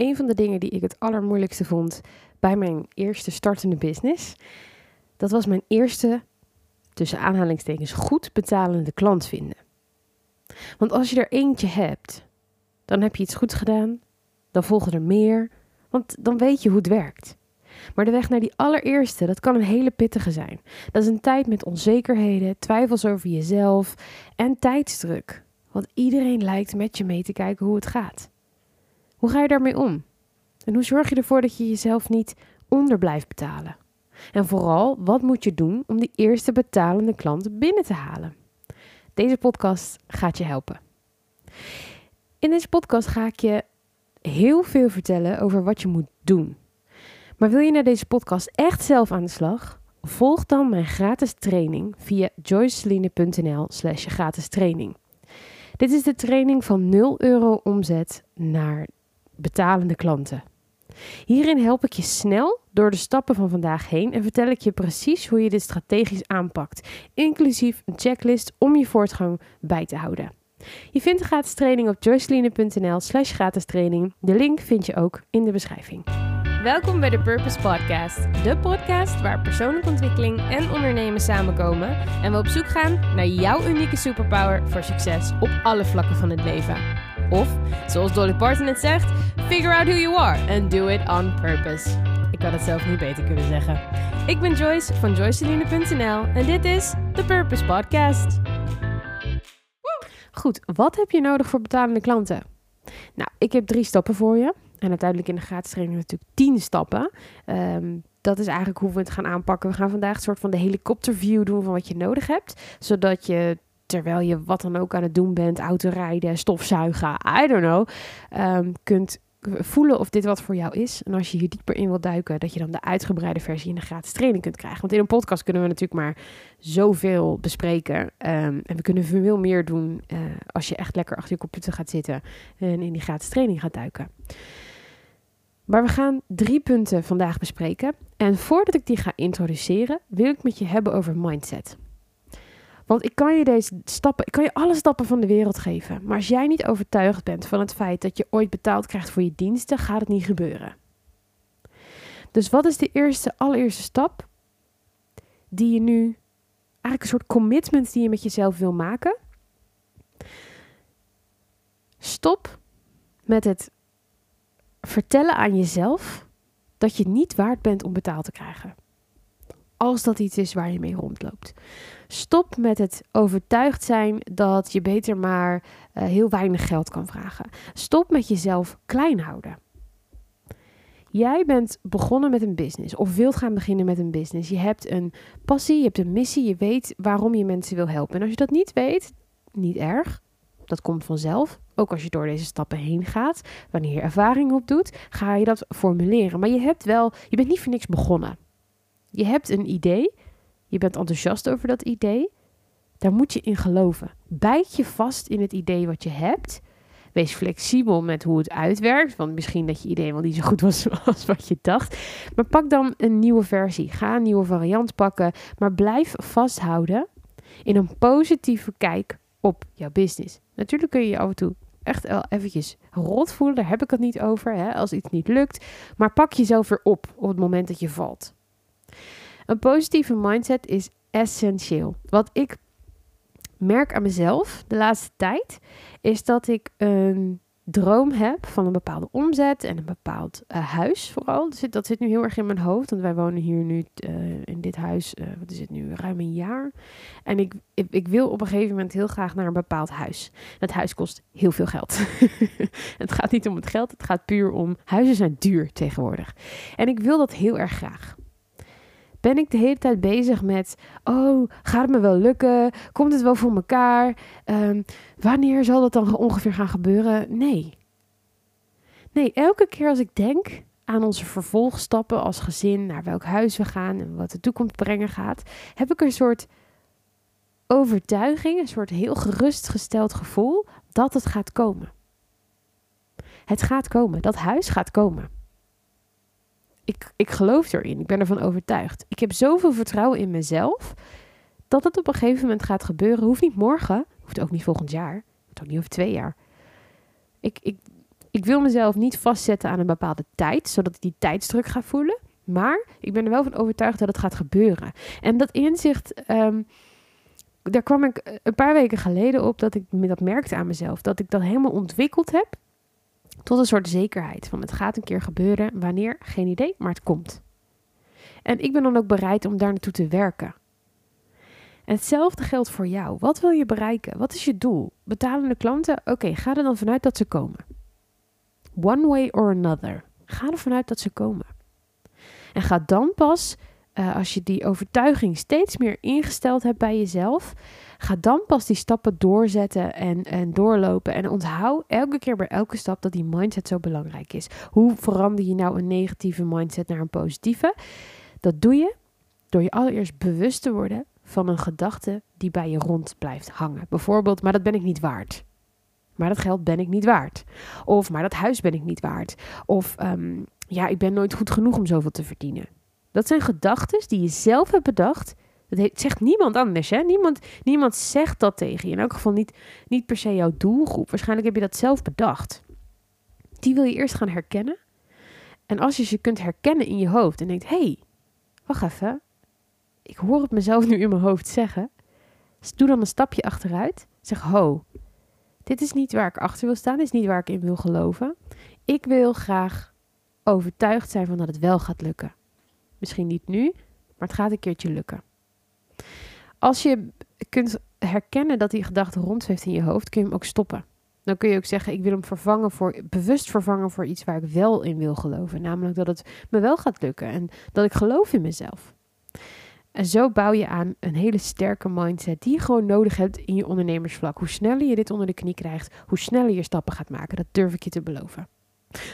een van de dingen die ik het allermoeilijkste vond bij mijn eerste startende business. Dat was mijn eerste, tussen aanhalingstekens, goed betalende klant vinden. Want als je er eentje hebt, dan heb je iets goed gedaan, dan volgen er meer, want dan weet je hoe het werkt. Maar de weg naar die allereerste, dat kan een hele pittige zijn. Dat is een tijd met onzekerheden, twijfels over jezelf en tijdsdruk. Want iedereen lijkt met je mee te kijken hoe het gaat. Hoe ga je daarmee om? En hoe zorg je ervoor dat je jezelf niet onder blijft betalen? En vooral, wat moet je doen om die eerste betalende klant binnen te halen? Deze podcast gaat je helpen. In deze podcast ga ik je heel veel vertellen over wat je moet doen. Maar wil je naar deze podcast echt zelf aan de slag? Volg dan mijn gratis training via joyceline.nl slash gratis training. Dit is de training van 0 euro omzet naar betalende klanten. Hierin help ik je snel door de stappen van vandaag heen en vertel ik je precies hoe je dit strategisch aanpakt, inclusief een checklist om je voortgang bij te houden. Je vindt de gratis training op joyceline.nl slash gratis training. De link vind je ook in de beschrijving. Welkom bij de Purpose Podcast. De podcast waar persoonlijke ontwikkeling en ondernemen samenkomen. En we op zoek gaan naar jouw unieke superpower voor succes op alle vlakken van het leven. Of, zoals Dolly Parton het zegt, figure out who you are and do it on purpose. Ik had het zelf niet beter kunnen zeggen. Ik ben Joyce van joyceline.nl en dit is de Purpose Podcast. Goed, wat heb je nodig voor betalende klanten? Nou, ik heb drie stappen voor je. En uiteindelijk in de gratis training natuurlijk tien stappen. Ehm, dat is eigenlijk hoe we het gaan aanpakken. We gaan vandaag een soort van de helikopterview doen van wat je nodig hebt. Zodat je, terwijl je wat dan ook aan het doen bent, autorijden, stofzuigen, I don't know, um, kunt voelen of dit wat voor jou is. En als je hier dieper in wilt duiken, dat je dan de uitgebreide versie in de gratis training kunt krijgen. Want in een podcast kunnen we natuurlijk maar zoveel bespreken. Um, en we kunnen veel meer doen uh, als je echt lekker achter je computer gaat zitten en in die gratis training gaat duiken. Maar we gaan drie punten vandaag bespreken. En voordat ik die ga introduceren, wil ik met je hebben over mindset. Want ik kan je deze stappen, ik kan je alle stappen van de wereld geven. Maar als jij niet overtuigd bent van het feit dat je ooit betaald krijgt voor je diensten, gaat het niet gebeuren. Dus wat is de eerste, allereerste stap die je nu, eigenlijk een soort commitment die je met jezelf wil maken? Stop met het vertellen aan jezelf dat je niet waard bent om betaald te krijgen. Als dat iets is waar je mee rondloopt. Stop met het overtuigd zijn dat je beter maar uh, heel weinig geld kan vragen. Stop met jezelf klein houden. Jij bent begonnen met een business of wilt gaan beginnen met een business. Je hebt een passie, je hebt een missie, je weet waarom je mensen wil helpen. En als je dat niet weet, niet erg. Dat komt vanzelf. Ook als je door deze stappen heen gaat, wanneer je ervaring opdoet, ga je dat formuleren. Maar je hebt wel, je bent niet voor niks begonnen. Je hebt een idee, je bent enthousiast over dat idee. Daar moet je in geloven. Bijt je vast in het idee wat je hebt. Wees flexibel met hoe het uitwerkt. Want misschien dat je idee wel niet zo goed was als wat je dacht. Maar pak dan een nieuwe versie. Ga een nieuwe variant pakken. Maar blijf vasthouden in een positieve kijk op jouw business. Natuurlijk kun je je af en toe echt wel eventjes rot voelen. Daar heb ik het niet over. Hè, als iets niet lukt. Maar pak jezelf weer op op het moment dat je valt. Een positieve mindset is essentieel. Wat ik merk aan mezelf de laatste tijd, is dat ik een droom heb van een bepaalde omzet en een bepaald uh, huis vooral. Dat zit, dat zit nu heel erg in mijn hoofd, want wij wonen hier nu uh, in dit huis, uh, wat is het nu, ruim een jaar. En ik, ik, ik, wil op een gegeven moment heel graag naar een bepaald huis. Dat huis kost heel veel geld. het gaat niet om het geld, het gaat puur om, huizen zijn duur tegenwoordig. En ik wil dat heel erg graag ben ik de hele tijd bezig met: oh, gaat het me wel lukken? Komt het wel voor elkaar? Um, wanneer zal dat dan ongeveer gaan gebeuren? Nee. Nee, elke keer als ik denk aan onze vervolgstappen als gezin, naar welk huis we gaan en wat de toekomst brengen gaat, heb ik een soort overtuiging, een soort heel gerustgesteld gevoel dat het gaat komen. Het gaat komen, dat huis gaat komen ik, ik geloof erin. Ik ben ervan overtuigd. Ik heb zoveel vertrouwen in mezelf. Dat het op een gegeven moment gaat gebeuren. Hoeft niet morgen. Hoeft ook niet volgend jaar. Hoeft ook niet over twee jaar. Ik, ik, Ik wil mezelf niet vastzetten aan een bepaalde tijd, zodat ik die tijdsdruk ga voelen. Maar ik ben er wel van overtuigd dat het gaat gebeuren. En dat inzicht, ehm, daar kwam ik een paar weken geleden op dat ik dat merkte aan mezelf. Dat ik dat helemaal ontwikkeld heb tot een soort zekerheid. Van het gaat een keer gebeuren. Wanneer? Geen idee, maar het komt. En ik ben dan ook bereid om daar naartoe te werken. En hetzelfde geldt voor jou. Wat wil je bereiken? Wat is je doel? Betalende klanten? Oké, ga er dan vanuit dat ze komen. One way or another. Ga er vanuit dat ze komen. En ga dan pas, uh, als je die overtuiging steeds meer ingesteld hebt bij jezelf, ga dan pas die stappen doorzetten en, en doorlopen. En onthoud elke keer bij elke stap dat die mindset zo belangrijk is. Hoe verander je nou een negatieve mindset naar een positieve? Dat doe je door je allereerst bewust te worden van een gedachte die bij je rond blijft hangen. Bijvoorbeeld, maar dat ben ik niet waard. Maar dat geld ben ik niet waard. Of, maar dat huis ben ik niet waard. Of, um, ja, ik ben nooit goed genoeg om zoveel te verdienen. Dat zijn gedachten die je zelf hebt bedacht. Dat zegt niemand anders. Hè? Niemand, niemand zegt dat tegen je. In elk geval niet, niet per se jouw doelgroep. Waarschijnlijk heb je dat zelf bedacht. Die wil je eerst gaan herkennen. En als je ze kunt herkennen in je hoofd en denkt: hé, hey, wacht even. Ik hoor het mezelf nu in mijn hoofd zeggen. Doe dan een stapje achteruit. Zeg: ho, dit is niet waar ik achter wil staan. Dit is niet waar ik in wil geloven. Ik wil graag overtuigd zijn van dat het wel gaat lukken. Misschien niet nu, maar het gaat een keertje lukken. Als je kunt herkennen dat die gedachte rondzeeft in je hoofd, kun je hem ook stoppen. Dan kun je ook zeggen: Ik wil hem vervangen voor, bewust vervangen voor iets waar ik wel in wil geloven. Namelijk dat het me wel gaat lukken en dat ik geloof in mezelf. En zo bouw je aan een hele sterke mindset die je gewoon nodig hebt in je ondernemersvlak. Hoe sneller je dit onder de knie krijgt, hoe sneller je stappen gaat maken. Dat durf ik je te beloven.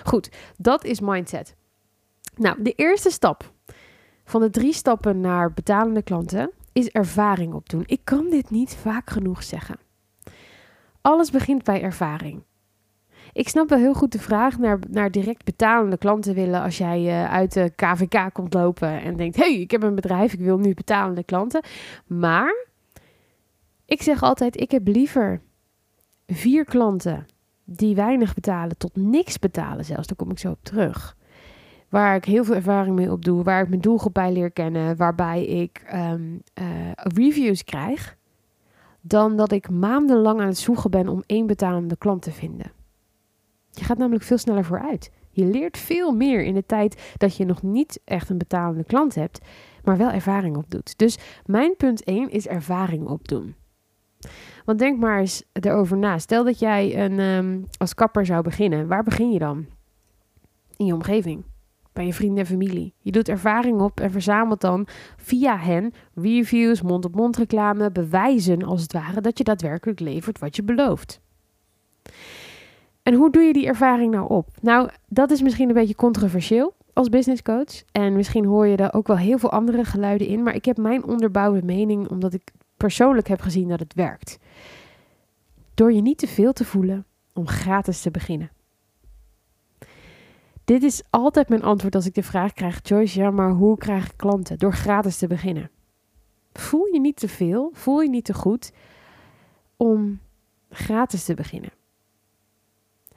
Goed, dat is mindset. Nou, de eerste stap van de drie stappen naar betalende klanten is ervaring opdoen. Ik kan dit niet vaak genoeg zeggen. Alles begint bij ervaring. Ik snap wel heel goed de vraag naar, naar direct betalende klanten willen als jij uh, uit de KVK komt lopen en denkt: hey, ik heb een bedrijf, ik wil nu betalende klanten. Maar ik zeg altijd: ik heb liever vier klanten die weinig betalen tot niks betalen zelfs. Daar kom ik zo op terug. Waar ik heel veel ervaring mee opdoe, waar ik mijn doelgroep bij leer kennen, waarbij ik um, uh, reviews krijg, dan dat ik maandenlang aan het zoeken ben om één betalende klant te vinden. Je gaat namelijk veel sneller vooruit. Je leert veel meer in de tijd dat je nog niet echt een betalende klant hebt, maar wel ervaring opdoet. Dus mijn punt 1 is ervaring opdoen. Want denk maar eens erover na. Stel dat jij een, ehm, als kapper zou beginnen. Waar begin je dan? In je omgeving. Bij je vrienden en familie. Je doet ervaring op en verzamelt dan via hen reviews, mond-op-mond reclame, bewijzen als het ware dat je daadwerkelijk levert wat je belooft. En hoe doe je die ervaring nou op? Nou, dat is misschien een beetje controversieel als business coach. En misschien hoor je er ook wel heel veel andere geluiden in. Maar ik heb mijn onderbouwde mening omdat ik persoonlijk heb gezien dat het werkt. Door je niet te veel te voelen om gratis te beginnen. Dit is altijd mijn antwoord als ik de vraag krijg: Joyce, ja, maar hoe krijg ik klanten? Door gratis te beginnen. Voel je niet te veel, voel je niet te goed om gratis te beginnen.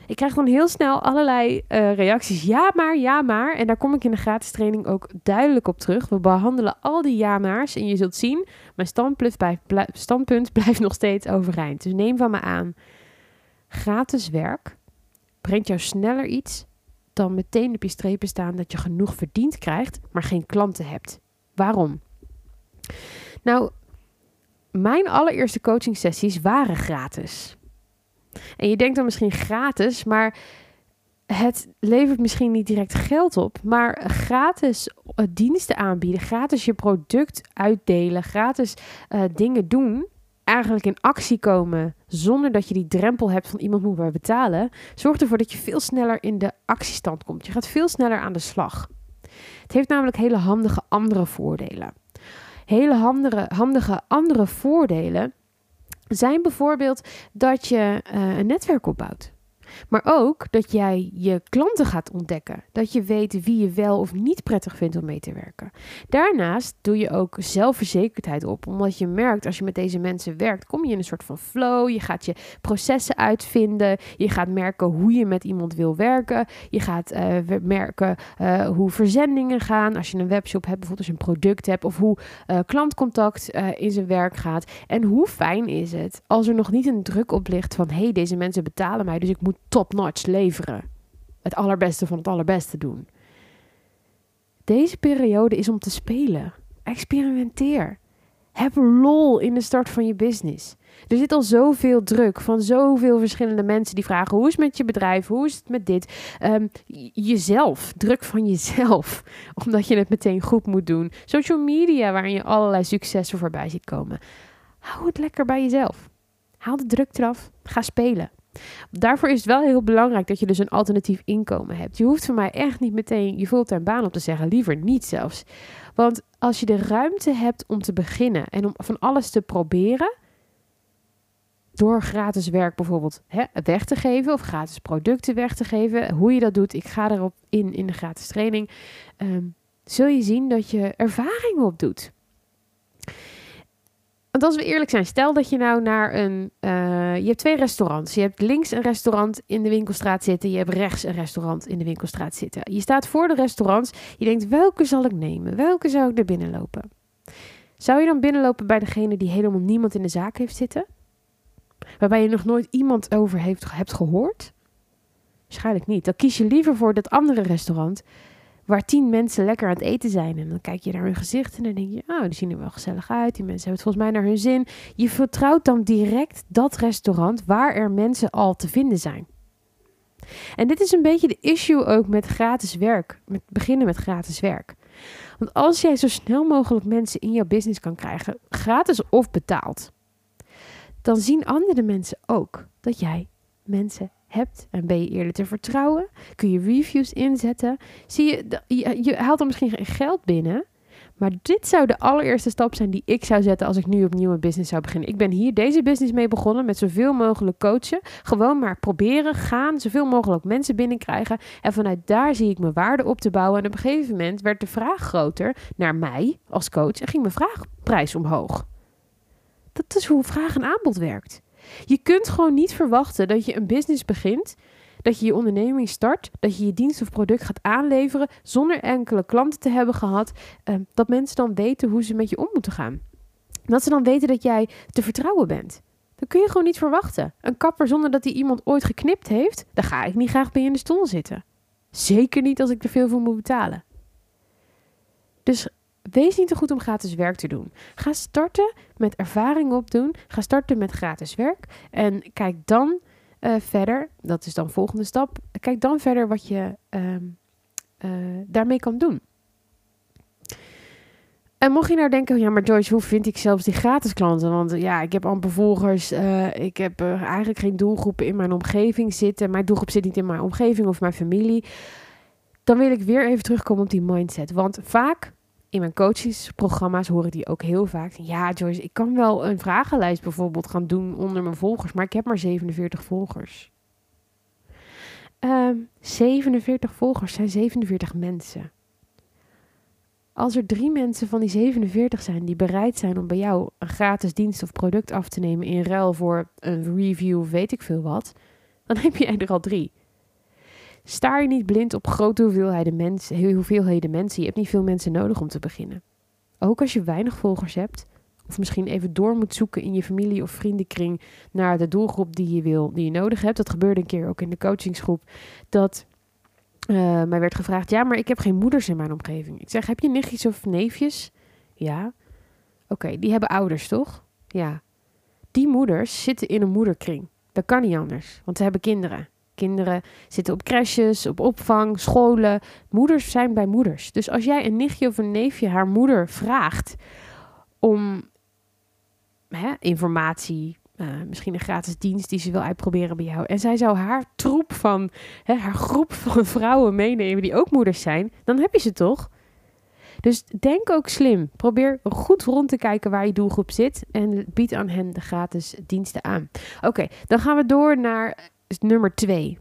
Ik krijg dan heel snel allerlei uh, reacties. Ja, maar, ja, maar. En daar kom ik in de gratis training ook duidelijk op terug. We behandelen al die ja, maar's. En je zult zien, mijn standpunt blijft, standpunt blijft nog steeds overeind. Dus neem van me aan. Gratis werk brengt jou sneller iets dan meteen op je strepen staan dat je genoeg verdiend krijgt, maar geen klanten hebt. Waarom? Nou, mijn allereerste coaching sessies waren gratis. En je denkt dan misschien gratis, maar het levert misschien niet direct geld op, maar gratis uh, diensten aanbieden, gratis je product uitdelen, gratis uh, dingen doen, eigenlijk in actie komen zonder dat je die drempel hebt van iemand moet maar betalen, zorgt ervoor dat je veel sneller in de actiestand komt. Je gaat veel sneller aan de slag. Het heeft namelijk hele handige andere voordelen. Hele handige, handige andere voordelen zijn bijvoorbeeld dat je uh, een netwerk opbouwt. Maar ook dat jij je klanten gaat ontdekken. Dat je weet wie je wel of niet prettig vindt om mee te werken. Daarnaast doe je ook zelfverzekerdheid op. Omdat je merkt, als je met deze mensen werkt, kom je in een soort van flow. Je gaat je processen uitvinden. Je gaat merken hoe je met iemand wil werken. Je gaat uh, merken uh, hoe verzendingen gaan. Als je een webshop hebt, bijvoorbeeld als je een product hebt. Of hoe uh, klantcontact in zijn werk gaat. En hoe fijn is het als er nog niet een druk op ligt van... hé, hey, deze mensen betalen mij, dus ik moet top-notch leveren. Het allerbeste van het allerbeste doen. Deze periode is om te spelen. Experimenteer. Heb lol in de start van je business. Er zit al zoveel druk van zoveel verschillende mensen die vragen: hoe is het met je bedrijf? Hoe is het met dit? Um, jezelf, druk van jezelf, omdat je het meteen goed moet doen. Social media, waarin je allerlei successen voorbij ziet komen. Hou het lekker bij jezelf. Haal de druk eraf. Ga spelen. Daarvoor is het wel heel belangrijk dat je dus een alternatief inkomen hebt. Je hoeft voor mij echt niet meteen je fulltime baan op te zeggen, liever niet zelfs. Want als je de ruimte hebt om te beginnen en om van alles te proberen, door gratis werk bijvoorbeeld hè, weg te geven of gratis producten weg te geven, hoe je dat doet, ik ga erop in in de gratis training, um, zul je zien dat je ervaring opdoet. Want als we eerlijk zijn, stel dat je nou naar een. Uh, je hebt twee restaurants. Je hebt links een restaurant in de winkelstraat zitten. Je hebt rechts een restaurant in de winkelstraat zitten. Je staat voor de restaurants. Je denkt, welke zal ik nemen? Welke zou ik er binnenlopen? Zou je dan binnenlopen bij degene die helemaal niemand in de zaak heeft zitten? Waarbij je nog nooit iemand over heeft, hebt gehoord? Waarschijnlijk niet. Dan kies je liever voor dat andere restaurant waar tien mensen lekker aan het eten zijn. En dan kijk je naar hun gezicht en dan denk je, oh, die zien er wel gezellig uit. Die mensen hebben het volgens mij naar hun zin. Je vertrouwt dan direct dat restaurant waar er mensen al te vinden zijn. En dit is een beetje de issue ook met gratis werk. Met beginnen met gratis werk. Want als jij zo snel mogelijk mensen in jouw business kan krijgen, gratis of betaald, dan zien andere mensen ook dat jij mensen hebt en ben je eerder te vertrouwen? Kun je reviews inzetten? Zie je, je, je haalt dan misschien geen geld binnen. Maar dit zou de allereerste stap zijn die ik zou zetten als ik nu opnieuw een business zou beginnen. Ik ben hier deze business mee begonnen met zoveel mogelijk coachen. Gewoon maar proberen, gaan, zoveel mogelijk mensen binnenkrijgen. En vanuit daar zie ik mijn waarde op te bouwen. En op een gegeven moment werd de vraag groter naar mij als coach en ging mijn vraagprijs omhoog. Dat is hoe vraag en aanbod werkt. Je kunt gewoon niet verwachten dat je een business begint, dat je je onderneming start, dat je je dienst of product gaat aanleveren zonder enkele klanten te hebben gehad, uh, dat mensen dan weten hoe ze met je om moeten gaan. Dat ze dan weten dat jij te vertrouwen bent. Dat kun je gewoon niet verwachten. Een kapper zonder dat hij iemand ooit geknipt heeft, daar ga ik niet graag bij in de stoel zitten. Zeker niet als ik er veel voor moet betalen. Dus Wees niet te goed om gratis werk te doen. Ga starten met ervaring opdoen. Ga starten met gratis werk. En kijk dan uh, verder, dat is dan de volgende stap. Kijk dan verder wat je uh, uh, daarmee kan doen. En mocht je nou denken, ja, maar Joyce, hoe vind ik zelfs die gratis klanten? Want ja, ik heb amper volgers. Uh, ik heb eigenlijk geen doelgroepen in mijn omgeving zitten. Mijn doelgroep zit niet in mijn omgeving of mijn familie. Dan wil ik weer even terugkomen op die mindset. Want vaak in mijn coachingsprogramma's horen die ook heel vaak. Ja, Joyce, ik kan wel een vragenlijst bijvoorbeeld gaan doen onder mijn volgers, maar ik heb maar 47 volgers. Um, ehm, 47 volgers zijn 47 mensen. Als er drie mensen van die 47 zijn die bereid zijn om bij jou een gratis dienst of product af te nemen in ruil voor een review weet ik veel wat, dan heb jij er al drie. Sta je niet blind op grote hoeveelheden mensen, hoeveelheden mensen. Je hebt niet veel mensen nodig om te beginnen. Ook als je weinig volgers hebt, of misschien even door moet zoeken in je familie of vriendenkring naar de doelgroep die je wil, die je nodig hebt. Dat gebeurde een keer ook in de coachingsgroep. Dat uh, mij werd gevraagd: ja, maar ik heb geen moeders in mijn omgeving. Ik zeg: heb je nichtjes of neefjes? Ja. Oké, die hebben ouders, toch? Ja. Die moeders zitten in een moederkring. Dat kan niet anders, want ze hebben kinderen. Kinderen zitten op crèches, op opvang, scholen. Moeders zijn bij moeders. Dus als jij een nichtje of een neefje haar moeder vraagt om hè, informatie, uh, misschien een gratis dienst die ze wil uitproberen bij jou. En zij zou haar troep van, hè, haar groep van vrouwen meenemen die ook moeders zijn, dan heb je ze toch? Dus denk ook slim. Probeer goed rond te kijken waar je doelgroep zit en bied aan hen de gratis diensten aan. Oké, dan gaan we door naar nummer twee.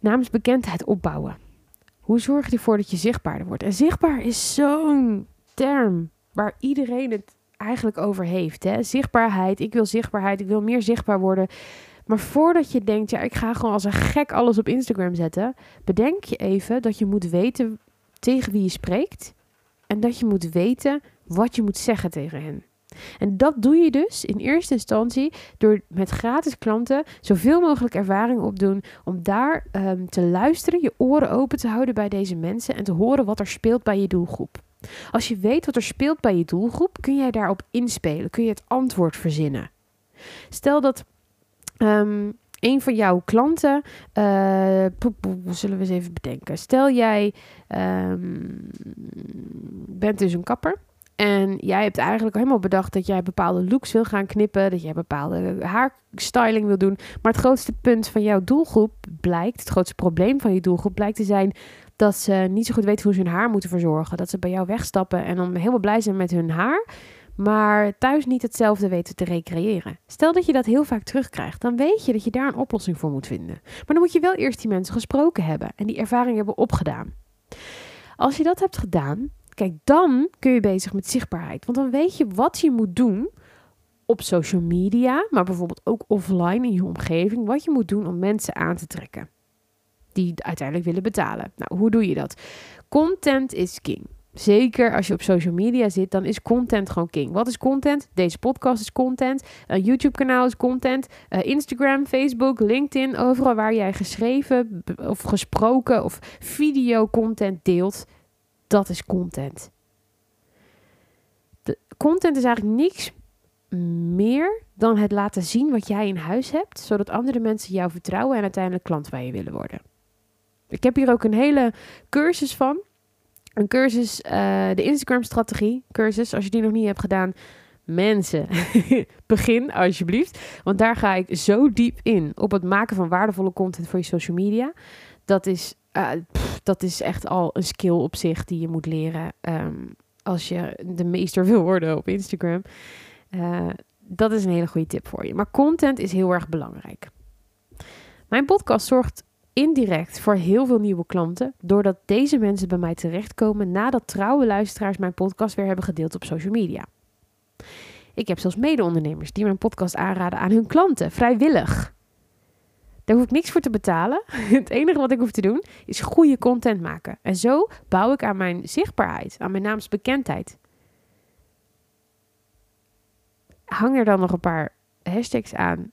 Naamsbekendheid opbouwen. Hoe zorg je ervoor dat je zichtbaarder wordt? En zichtbaar is zo'n term waar iedereen het eigenlijk over heeft. Hè? Zichtbaarheid, ik wil zichtbaarheid, ik wil meer zichtbaar worden. Maar voordat je denkt, ja, ik ga gewoon als een gek alles op Instagram zetten, bedenk je even dat je moet weten tegen wie je spreekt en dat je moet weten wat je moet zeggen tegen hen. En dat doe je dus in eerste instantie door met gratis klanten zoveel mogelijk ervaring opdoen om daar um, te luisteren, je oren open te houden bij deze mensen en te horen wat er speelt bij je doelgroep. Als je weet wat er speelt bij je doelgroep, kun jij daarop inspelen, kun je het antwoord verzinnen. Stel dat um, een van jouw klanten, uh, zullen we eens even bedenken. Stel jij um, bent dus een kapper en jij hebt eigenlijk helemaal bedacht dat jij bepaalde looks wil gaan knippen, dat jij bepaalde haarstyling wil doen. Maar het grootste punt van jouw doelgroep blijkt, het grootste probleem van je doelgroep blijkt te zijn dat ze niet zo goed weten hoe ze hun haar moeten verzorgen. Dat ze bij jou wegstappen en dan helemaal blij zijn met hun haar, maar thuis niet hetzelfde weten te recreëren. Stel dat je dat heel vaak terugkrijgt, dan weet je dat je daar een oplossing voor moet vinden. Maar dan moet je wel eerst die mensen gesproken hebben en die ervaring hebben opgedaan. Als je dat hebt gedaan, Kijk, dan kun je bezig met zichtbaarheid. Want dan weet je wat je moet doen op social media, maar bijvoorbeeld ook offline in je omgeving. Wat je moet doen om mensen aan te trekken die uiteindelijk willen betalen. Nou, hoe doe je dat? Content is king. Zeker als je op social media zit, dan is content gewoon king. Wat is content? Deze podcast is content. Een YouTube-kanaal is content. Uh, Instagram, Facebook, LinkedIn, overal waar jij geschreven of gesproken of video-content deelt, dat is content. De content is eigenlijk niks meer dan het laten zien wat jij in huis hebt, zodat andere mensen jou vertrouwen en uiteindelijk klant bij je willen worden. Ik heb hier ook een hele cursus van. Een cursus, uh, de Instagram-strategie cursus. Als je die nog niet hebt gedaan, mensen, begin alsjeblieft. Want daar ga ik zo diep in op het maken van waardevolle content voor je social media. Dat is uh, dat is echt al een skill op zich die je moet leren um, als je de meester wil worden op Instagram. Uh, dat is een hele goede tip voor je. Maar content is heel erg belangrijk. Mijn podcast zorgt indirect voor heel veel nieuwe klanten, doordat deze mensen bij mij terechtkomen nadat trouwe luisteraars mijn podcast weer hebben gedeeld op social media. Ik heb zelfs mede-ondernemers die mijn podcast aanraden aan hun klanten, vrijwillig. Daar hoef ik niks voor te betalen. Het enige wat ik hoef te doen is goede content maken. En zo bouw ik aan mijn zichtbaarheid, aan mijn naamsbekendheid. Hang er dan nog een paar hashtags aan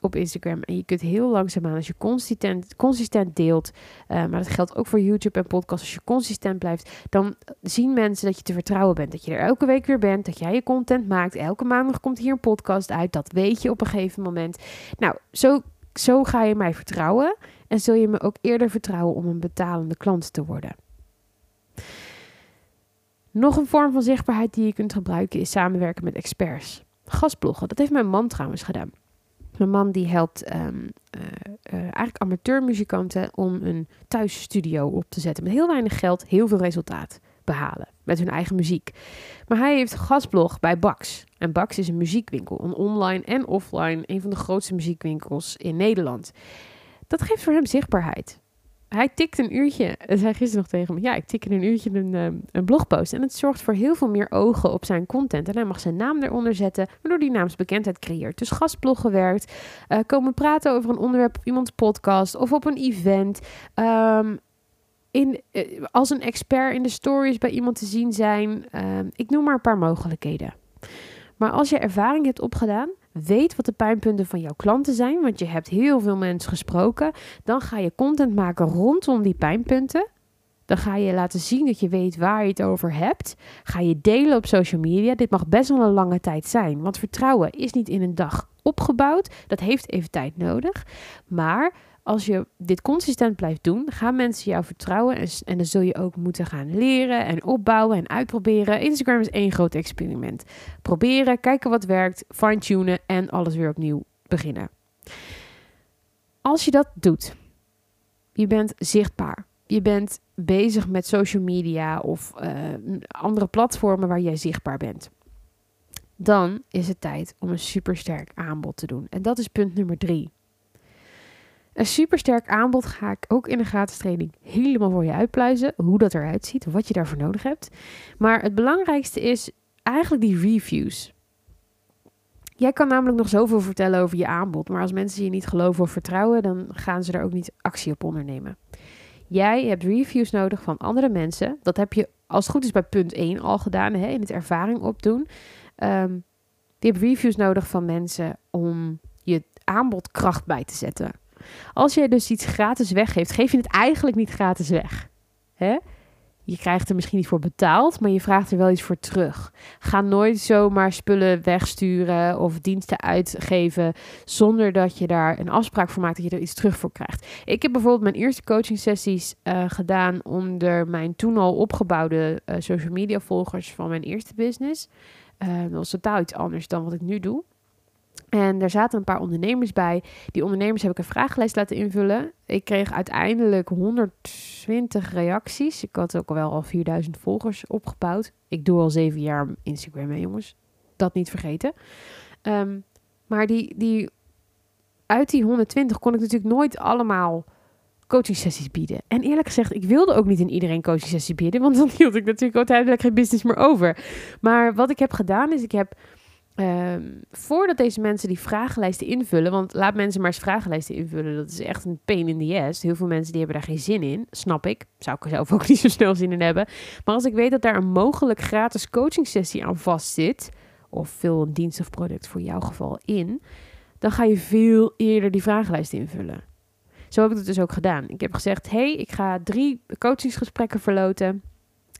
op Instagram. En je kunt heel langzaamaan, als je consistent, consistent deelt, uh, maar dat geldt ook voor YouTube en podcast, als je consistent blijft, dan zien mensen dat je te vertrouwen bent. Dat je er elke week weer bent, dat jij je content maakt. Elke maandag komt hier een podcast uit. Dat weet je op een gegeven moment. Nou, zo zo ga je mij vertrouwen en zul je me ook eerder vertrouwen om een betalende klant te worden. Nog een vorm van zichtbaarheid die je kunt gebruiken is samenwerken met experts. Gastbloggen, dat heeft mijn man trouwens gedaan. Mijn man die helpt um, uh, eigenlijk amateurmuzikanten om een thuisstudio op te zetten. Met heel weinig geld, heel veel resultaat behalen met hun eigen muziek. Maar hij heeft gastblog bij Bax. En Bax is een muziekwinkel, een online en offline, een van de grootste muziekwinkels in Nederland. Dat geeft voor hem zichtbaarheid. Hij tikt een uurtje, hij zei gisteren nog tegen me, ja, ik tik in een uurtje een, ehm, een blogpost. En het zorgt voor heel veel meer ogen op zijn content. En hij mag zijn naam eronder zetten, waardoor die naamsbekendheid creëert. Dus gastbloggen werkt, uh, komen praten over een onderwerp op iemands podcast of op een event. Um, in, eh, als een expert in de stories bij iemand te zien zijn. Ehm, ik noem maar een paar mogelijkheden. Maar als je ervaring hebt opgedaan, weet wat de pijnpunten van jouw klanten zijn, want je hebt heel veel mensen gesproken, dan ga je content maken rondom die pijnpunten. Dan ga je laten zien dat je weet waar je het over hebt. Ga je delen op social media. Dit mag best wel een lange tijd zijn, want vertrouwen is niet in een dag opgebouwd. Dat heeft even tijd nodig. Maar als je dit consistent blijft doen, gaan mensen jou vertrouwen. En, en dan zul je ook moeten gaan leren en opbouwen en uitproberen. Instagram is één groot experiment. Proberen, kijken wat werkt, fine-tunen en alles weer opnieuw beginnen. Als je dat doet, je bent zichtbaar. Je bent bezig met social media of uh, andere platformen waar jij zichtbaar bent. Dan is het tijd om een supersterk aanbod te doen. En dat is punt nummer drie. Een supersterk aanbod ga ik ook in de gratis training helemaal voor je uitpluizen. Hoe dat eruit ziet, wat je daarvoor nodig hebt. Maar het belangrijkste is eigenlijk die reviews. Jij kan namelijk nog zoveel vertellen over je aanbod. Maar als mensen je niet geloven of vertrouwen, dan gaan ze er ook niet actie op ondernemen. Jij hebt reviews nodig van andere mensen. Dat heb je als het goed is bij punt 1 al gedaan, hè, in het ervaring opdoen. Um, je hebt reviews nodig van mensen om je aanbod kracht bij te zetten. Als jij dus iets gratis weggeeft, geef je het eigenlijk niet gratis weg. Hè? Je krijgt er misschien niet voor betaald, maar je vraagt er wel iets voor terug. Ga nooit zomaar spullen wegsturen of diensten uitgeven zonder dat je daar een afspraak voor maakt dat je er iets terug voor krijgt. Ik heb bijvoorbeeld mijn eerste coaching sessies uh, gedaan onder mijn toen al opgebouwde uh, social media volgers van mijn eerste business. Uh, dat was totaal iets anders dan wat ik nu doe. En er zaten een paar ondernemers bij. Die ondernemers heb ik een vragenlijst laten invullen. Ik kreeg uiteindelijk 120 reacties. Ik had ook al wel al 4000 volgers opgebouwd. Ik doe al zeven jaar Instagram, hè, jongens. Dat niet vergeten. Um, maar die, die, uit die 120 kon ik natuurlijk nooit allemaal coaching sessies bieden. En eerlijk gezegd, ik wilde ook niet in iedereen coaching sessie bieden. Want dan hield ik natuurlijk uiteindelijk geen business meer over. Maar wat ik heb gedaan is, ik heb Um, voordat deze mensen die vragenlijsten invullen, want laat mensen maar eens vragenlijsten invullen, dat is echt een pain in the ass. Heel veel mensen die hebben daar geen zin in, snap ik. Zou ik er zelf ook niet zo snel zin in hebben. Maar als ik weet dat daar een mogelijk gratis coaching sessie aan vast zit, of veel een dienst of product voor jouw geval in, dan ga je veel eerder die vragenlijst invullen. Zo heb ik het dus ook gedaan. Ik heb gezegd, hey, ik ga drie coachingsgesprekken verloten.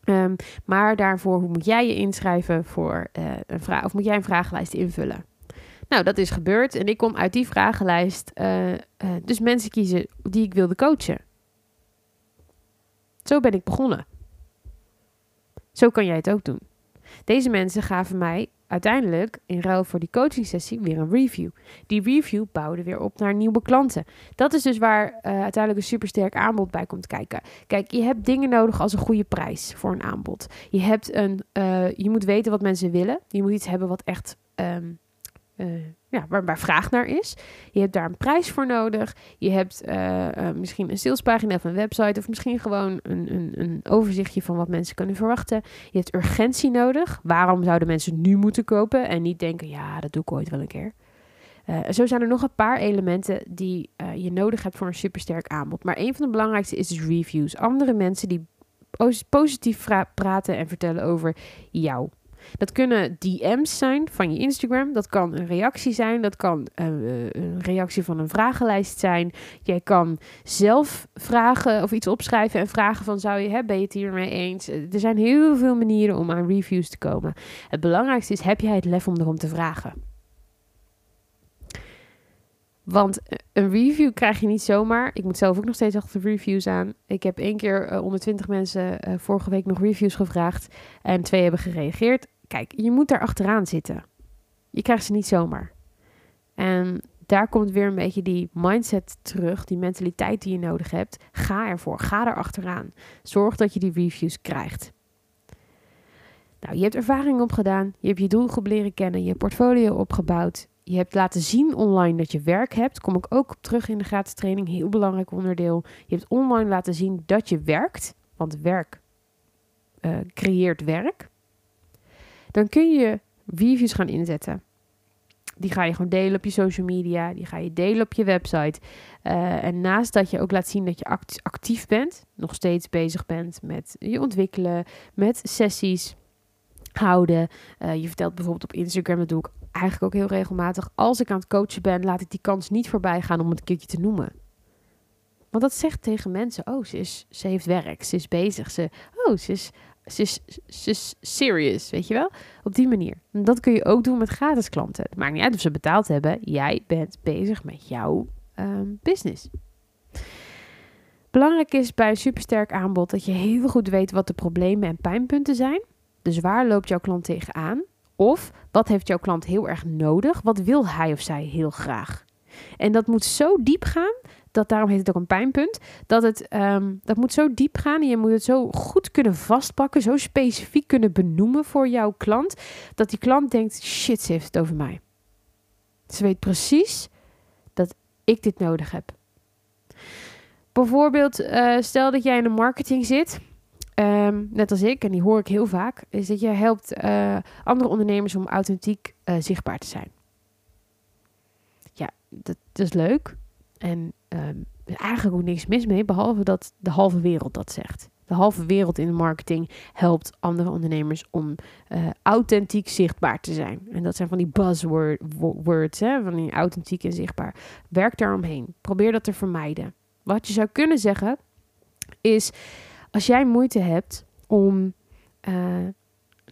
Um, maar daarvoor moet jij je inschrijven voor uh, een vraag, of moet jij een vragenlijst invullen. Nou, dat is gebeurd en ik kon uit die vragenlijst uh, uh, dus mensen kiezen die ik wilde coachen. Zo ben ik begonnen. Zo kan jij het ook doen. Deze mensen gaven mij uiteindelijk in ruil voor die coaching sessie weer een review. Die review bouwde weer op naar nieuwe klanten. Dat is dus waar uh, uiteindelijk een supersterk aanbod bij komt kijken. Kijk, je hebt dingen nodig als een goede prijs voor een aanbod. Je, hebt een, uh, je moet weten wat mensen willen. Je moet iets hebben wat echt um, uh, ja, waar, waar vraag naar is. Je hebt daar een prijs voor nodig. Je hebt uh, uh, misschien een salespagina of een website. Of misschien gewoon een, een, een, overzichtje van wat mensen kunnen verwachten. Je hebt urgentie nodig. Waarom zouden mensen nu moeten kopen? En niet denken, ja, dat doe ik ooit wel een keer. Uh, zo zijn er nog een paar elementen die je nodig hebt voor een supersterk aanbod. Maar een van de belangrijkste is dus reviews. Andere mensen die positief praten en vertellen over jou. Dat kunnen DM's zijn van je Instagram. Dat kan een reactie zijn. Dat kan uh, een reactie van een vragenlijst zijn. Jij kan zelf vragen of iets opschrijven en vragen van zou je, hè, ben je het hiermee eens? Er zijn heel veel manieren om aan reviews te komen. Het belangrijkste is, heb jij het lef om erom te vragen? Want een review krijg je niet zomaar. Ik moet zelf ook nog steeds achter reviews aan. Ik heb één keer uh, onder 20 mensen uh, vorige week nog reviews gevraagd. En twee hebben gereageerd. Kijk, je moet daar achteraan zitten. Je krijgt ze niet zomaar. En daar komt weer een beetje die mindset terug, die mentaliteit die je nodig hebt. Ga ervoor, ga er achteraan. Zorg dat je die reviews krijgt. Nou, je hebt ervaring opgedaan, je hebt je doelgroep leren kennen, je portfolio opgebouwd. Je hebt laten zien online dat je werk hebt. Kom ik ook terug in de gratis training, heel belangrijk onderdeel. Je hebt online laten zien dat je werkt, want werk uh, creëert werk dan kun je reviews gaan inzetten. Die ga je gewoon delen op je social media, die ga je delen op je website. Uh, en naast dat je ook laat zien dat je act actief bent, nog steeds bezig bent met je ontwikkelen, met sessies houden. Uh, je vertelt bijvoorbeeld op Instagram, dat doe ik eigenlijk ook heel regelmatig. Als ik aan het coachen ben, laat ik die kans niet voorbij gaan om het een keertje te noemen. Want dat zegt tegen mensen: oh, ze, is, ze heeft werk, ze is bezig, ze, oh, ze is ze is, ze is serious, weet je wel? Op die manier. En dat kun je ook doen met gratis klanten. Het maakt niet uit of ze betaald hebben. Jij bent bezig met jouw um, business. Belangrijk is bij een supersterk aanbod dat je heel goed weet wat de problemen en pijnpunten zijn. Dus waar loopt jouw klant tegenaan? Of wat heeft jouw klant heel erg nodig? Wat wil hij of zij heel graag? En dat moet zo diep gaan dat daarom heet het ook een pijnpunt. Dat het um, dat moet zo diep gaan en je moet het zo goed kunnen vastpakken, zo specifiek kunnen benoemen voor jouw klant, dat die klant denkt: shit, ze heeft het over mij. Ze weet precies dat ik dit nodig heb. Bijvoorbeeld, uh, stel dat jij in de marketing zit, um, net als ik, en die hoor ik heel vaak, is dat je helpt uh, andere ondernemers om authentiek uh, zichtbaar te zijn. Ja, dat, is leuk. En um, eigenlijk ook niks mis mee, behalve dat de halve wereld dat zegt. De halve wereld in de marketing helpt andere ondernemers om uh, authentiek zichtbaar te zijn. En dat zijn van die buzzwords, hè, van die authentiek en zichtbaar. Werk daaromheen. Probeer dat te vermijden. Wat je zou kunnen zeggen is, als jij moeite hebt om uh,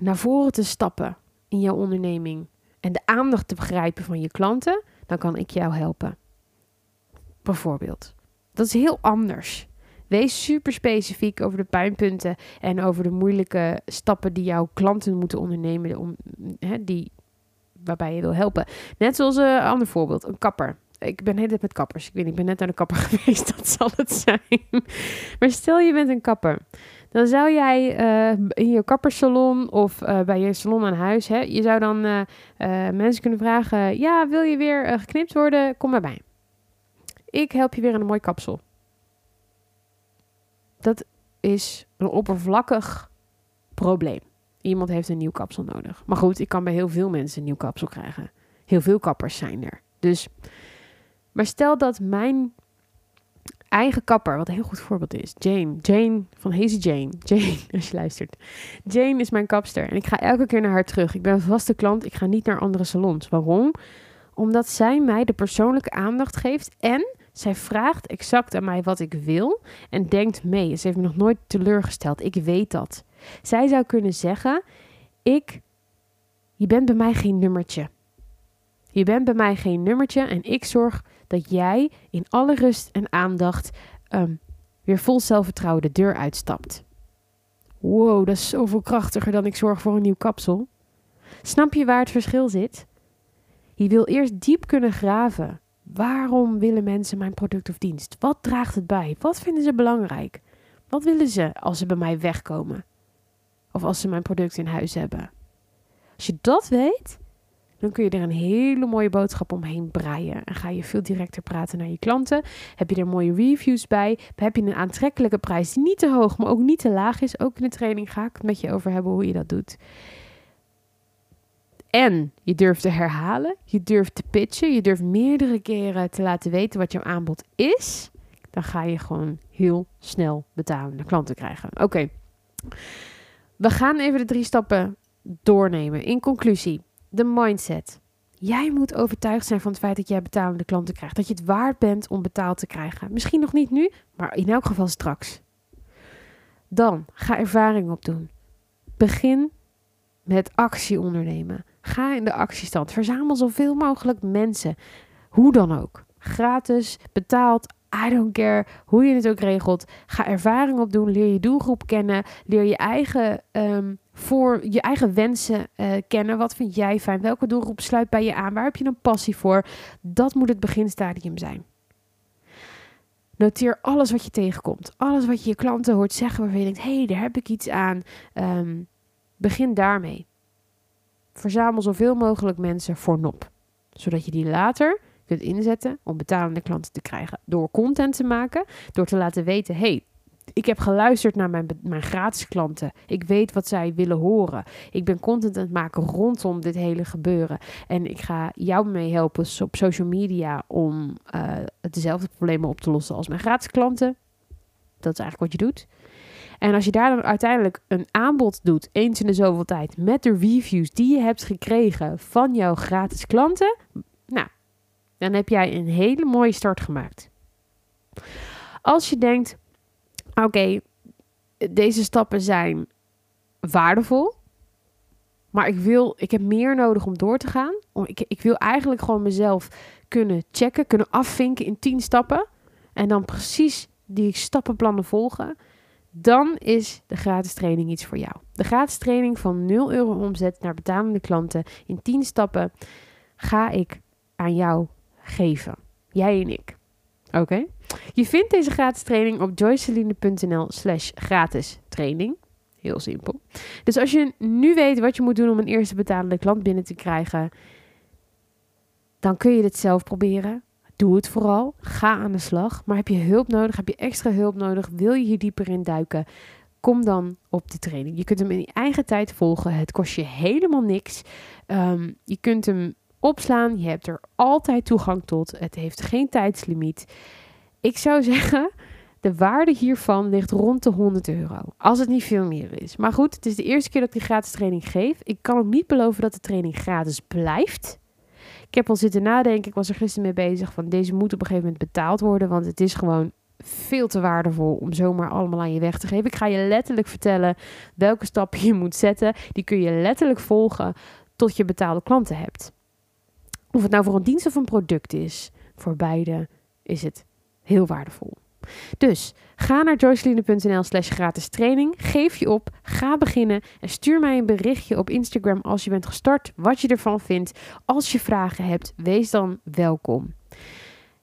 naar voren te stappen in jouw onderneming en de aandacht te begrijpen van je klanten, dan kan ik jou helpen. Bijvoorbeeld. Dat is heel anders. Wees super specifiek over de pijnpunten en over de moeilijke stappen die jouw klanten moeten ondernemen om, die, waarbij je wil helpen. Net zoals een ander voorbeeld, een kapper. Ik ben net met kappers. Ik weet niet, ik ben net naar de kapper geweest, dat zal het zijn. Maar stel je bent een kapper. Dan zou jij uh, in je kappersalon of uh, bij je salon aan huis, hè, je zou dan uh, mensen kunnen vragen: Ja, wil je weer geknipt worden? Kom maar bij. Ik help je weer een mooi kapsel. Dat is een oppervlakkig probleem. Iemand heeft een nieuw kapsel nodig. Maar goed, ik kan bij heel veel mensen een nieuw kapsel krijgen. Heel veel kappers zijn er. Dus, maar stel dat mijn eigen kapper, wat een heel goed voorbeeld is, Jane, Jane van Hazy Jane, Jane, als je luistert. Jane is mijn kapster en ik ga elke keer naar haar terug. Ik ben vaste klant, ik ga niet naar andere salons. Waarom? Omdat zij mij de persoonlijke aandacht geeft en zij vraagt exact aan mij wat ik wil en denkt mee. Ze heeft me nog nooit teleurgesteld. Ik weet dat. Zij zou kunnen zeggen: Ik, je bent bij mij geen nummertje. Je bent bij mij geen nummertje en ik zorg dat jij in alle rust en aandacht um, weer vol zelfvertrouwen de deur uitstapt. Wow, dat is zoveel krachtiger dan ik zorg voor een nieuw kapsel. Snap je waar het verschil zit? Je wil eerst diep kunnen graven. Waarom willen mensen mijn product of dienst? Wat draagt het bij? Wat vinden ze belangrijk? Wat willen ze als ze bij mij wegkomen? Of als ze mijn product in huis hebben? Als je dat weet, dan kun je er een hele mooie boodschap omheen breien. En ga je veel directer praten naar je klanten. Heb je er mooie reviews bij? Heb je een aantrekkelijke prijs die niet te hoog, maar ook niet te laag is? Ook in de training ga ik het met je over hebben hoe je dat doet. En je durft te herhalen, je durft te pitchen, je durft meerdere keren te laten weten wat jouw aanbod is. Dan ga je gewoon heel snel betalende klanten krijgen. Oké, we gaan even de drie stappen doornemen. In conclusie, de mindset. Jij moet overtuigd zijn van het feit dat jij betalende klanten krijgt. Dat je het waard bent om betaald te krijgen. Misschien nog niet nu, maar in elk geval straks. Dan ga ervaring opdoen. Begin met actie ondernemen. Ga in de actiestand. Verzamel zoveel mogelijk mensen. Hoe dan ook. Gratis, betaald, I don't care hoe je het ook regelt. Ga ervaring opdoen. Leer je doelgroep kennen. Leer je eigen, um, voor, je eigen wensen uh, kennen. Wat vind jij fijn? Welke doelgroep sluit bij je aan? Waar heb je een passie voor? Dat moet het beginstadium zijn. Noteer alles wat je tegenkomt. Alles wat je je klanten hoort zeggen waarvan je denkt: hé, hey, daar heb ik iets aan. Um, begin daarmee. Verzamel zoveel mogelijk mensen voor nop. Zodat je die later kunt inzetten om betalende klanten te krijgen. Door content te maken, door te laten weten: hey, ik heb geluisterd naar mijn, mijn gratis klanten. Ik weet wat zij willen horen. Ik ben content aan het maken rondom dit hele gebeuren. En ik ga jou mee helpen op social media om uh, dezelfde problemen op te lossen als mijn gratis klanten. Dat is eigenlijk wat je doet. En als je daar dan uiteindelijk een aanbod doet, eens in de zoveel tijd, met de reviews die je hebt gekregen van jouw gratis klanten, nou, dan heb jij een hele mooie start gemaakt. Als je denkt, oké, deze stappen zijn waardevol, maar ik wil, ik heb meer nodig om door te gaan. Ik, ik wil eigenlijk gewoon mezelf kunnen checken, kunnen afvinken in 10 stappen. En dan precies die stappenplannen volgen dan is de gratis training iets voor jou. De gratis training van 0 euro omzet naar betalende klanten in 10 stappen ga ik aan jou geven. Jij en ik. Oké? Je vindt deze gratis training op joyceline.nl slash gratis training. Heel simpel. Dus als je nu weet wat je moet doen om een eerste betalende klant binnen te krijgen, dan kun je dit zelf proberen. doe het vooral. Ga aan de slag. Maar heb je hulp nodig? Heb je extra hulp nodig? Wil je hier dieper in duiken? Kom dan op de training. Je kunt hem in je eigen tijd volgen. Het kost je helemaal niks. Ehm, je kunt hem opslaan. Je hebt er altijd toegang tot. Het heeft geen tijdslimiet. Ik zou zeggen, de waarde hiervan ligt rond de 100 euro. Als het niet veel meer is. Maar goed, het is de eerste keer dat ik die gratis training geef. Ik kan ook niet beloven dat de training gratis blijft. Ik heb al zitten nadenken. Ik was er gisteren mee bezig. Van deze moet op een gegeven moment betaald worden. Want het is gewoon veel te waardevol om zomaar allemaal aan je weg te geven. Ik ga je letterlijk vertellen welke stappen je moet zetten. Die kun je letterlijk volgen tot je betaalde klanten hebt. Of het nou voor een dienst of een product is. Voor beide is het heel waardevol. Dus ga naar joyceline.nl slash gratis training. Geef je op, ga beginnen en stuur mij een berichtje op Instagram als je bent gestart, wat je ervan vindt. Als je vragen hebt, wees dan welkom.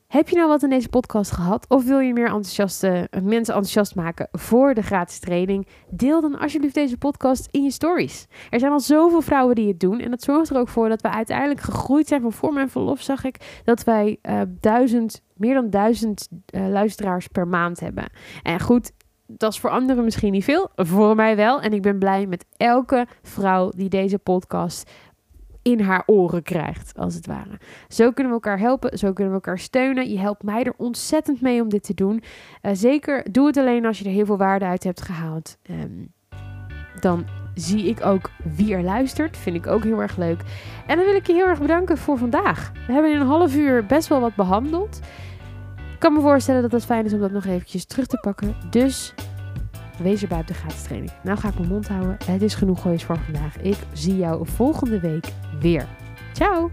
Heb je nou wat in deze podcast gehad? Of wil je meer enthousiaste, mensen enthousiast maken voor de gratis training? Deel dan alsjeblieft deze podcast in je stories. Er zijn al zoveel vrouwen die het doen. En dat zorgt er ook voor dat we uiteindelijk gegroeid zijn. Voor mijn verlof zag ik dat wij uh, duizend, meer dan duizend uh, luisteraars per maand hebben. En goed, dat is voor anderen misschien niet veel, voor mij wel. En ik ben blij met elke vrouw die deze podcast in haar oren krijgt, als het ware. Zo kunnen we elkaar helpen, zo kunnen we elkaar steunen. Je helpt mij er ontzettend mee om dit te doen. Uh, zeker, doe het alleen als je er heel veel waarde uit hebt gehaald. Um, dan zie ik ook wie er luistert. Vind ik ook heel erg leuk. En dan wil ik je heel erg bedanken voor vandaag. We hebben in een half uur best wel wat behandeld. Ik kan me voorstellen dat het fijn is om dat nog eventjes terug te pakken. Dus Wees erbij op de gratis training. Nou ga ik mijn mond houden. Het is genoeg goois voor vandaag. Ik zie jou volgende week weer. Ciao!